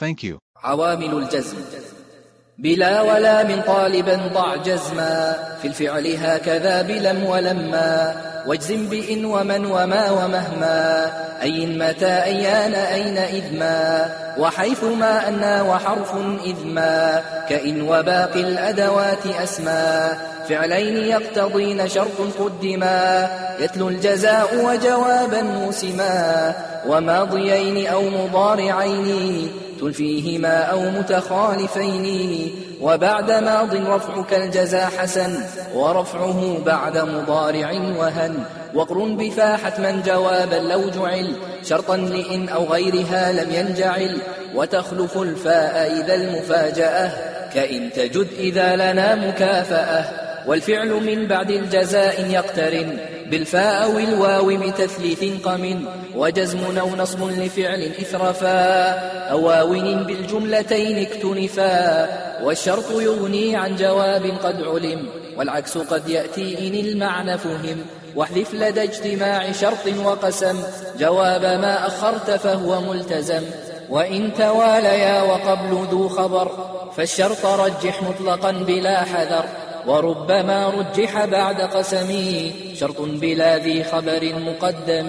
Thank you. عوامل الجزم. بلا ولا من طالبا ضع جزما. في الفعل هكذا بلم ولما. واجزم بإن ومن وما ومهما. أي متى أيان أين إذ ما وحيث ما أنا وحرف إذ ما كإن وباقي الأدوات أسما. فعلين يقتضين شرط قدما. يتلو الجزاء وجوابا موسما. وماضيين أو مضارعين. تلفيهما أو متخالفين. وبعد ماض رفعك الجزاء حسن ورفعه بعد مضارع وهن. وقر بفا حتما جوابا لو جعل شرطا لإن أو غيرها لم ينجعل. وتخلف الفاء إذا المفاجأة كإن تجد إذا لنا مكافأة. والفعل من بعد الجزاء يقترن بالفاء أو الواو بتثليث قم وجزم أو نصب لفعل إثرفا أو واون بالجملتين اكتنفا والشرط يغني عن جواب قد علم والعكس قد يأتي إن المعنى فهم واحذف لدى اجتماع شرط وقسم جواب ما أخرت فهو ملتزم وإن تواليا وقبل ذو خبر فالشرط رجح مطلقا بلا حذر. وربما رجح بعد قسمي شرط بلا ذي خبر مقدم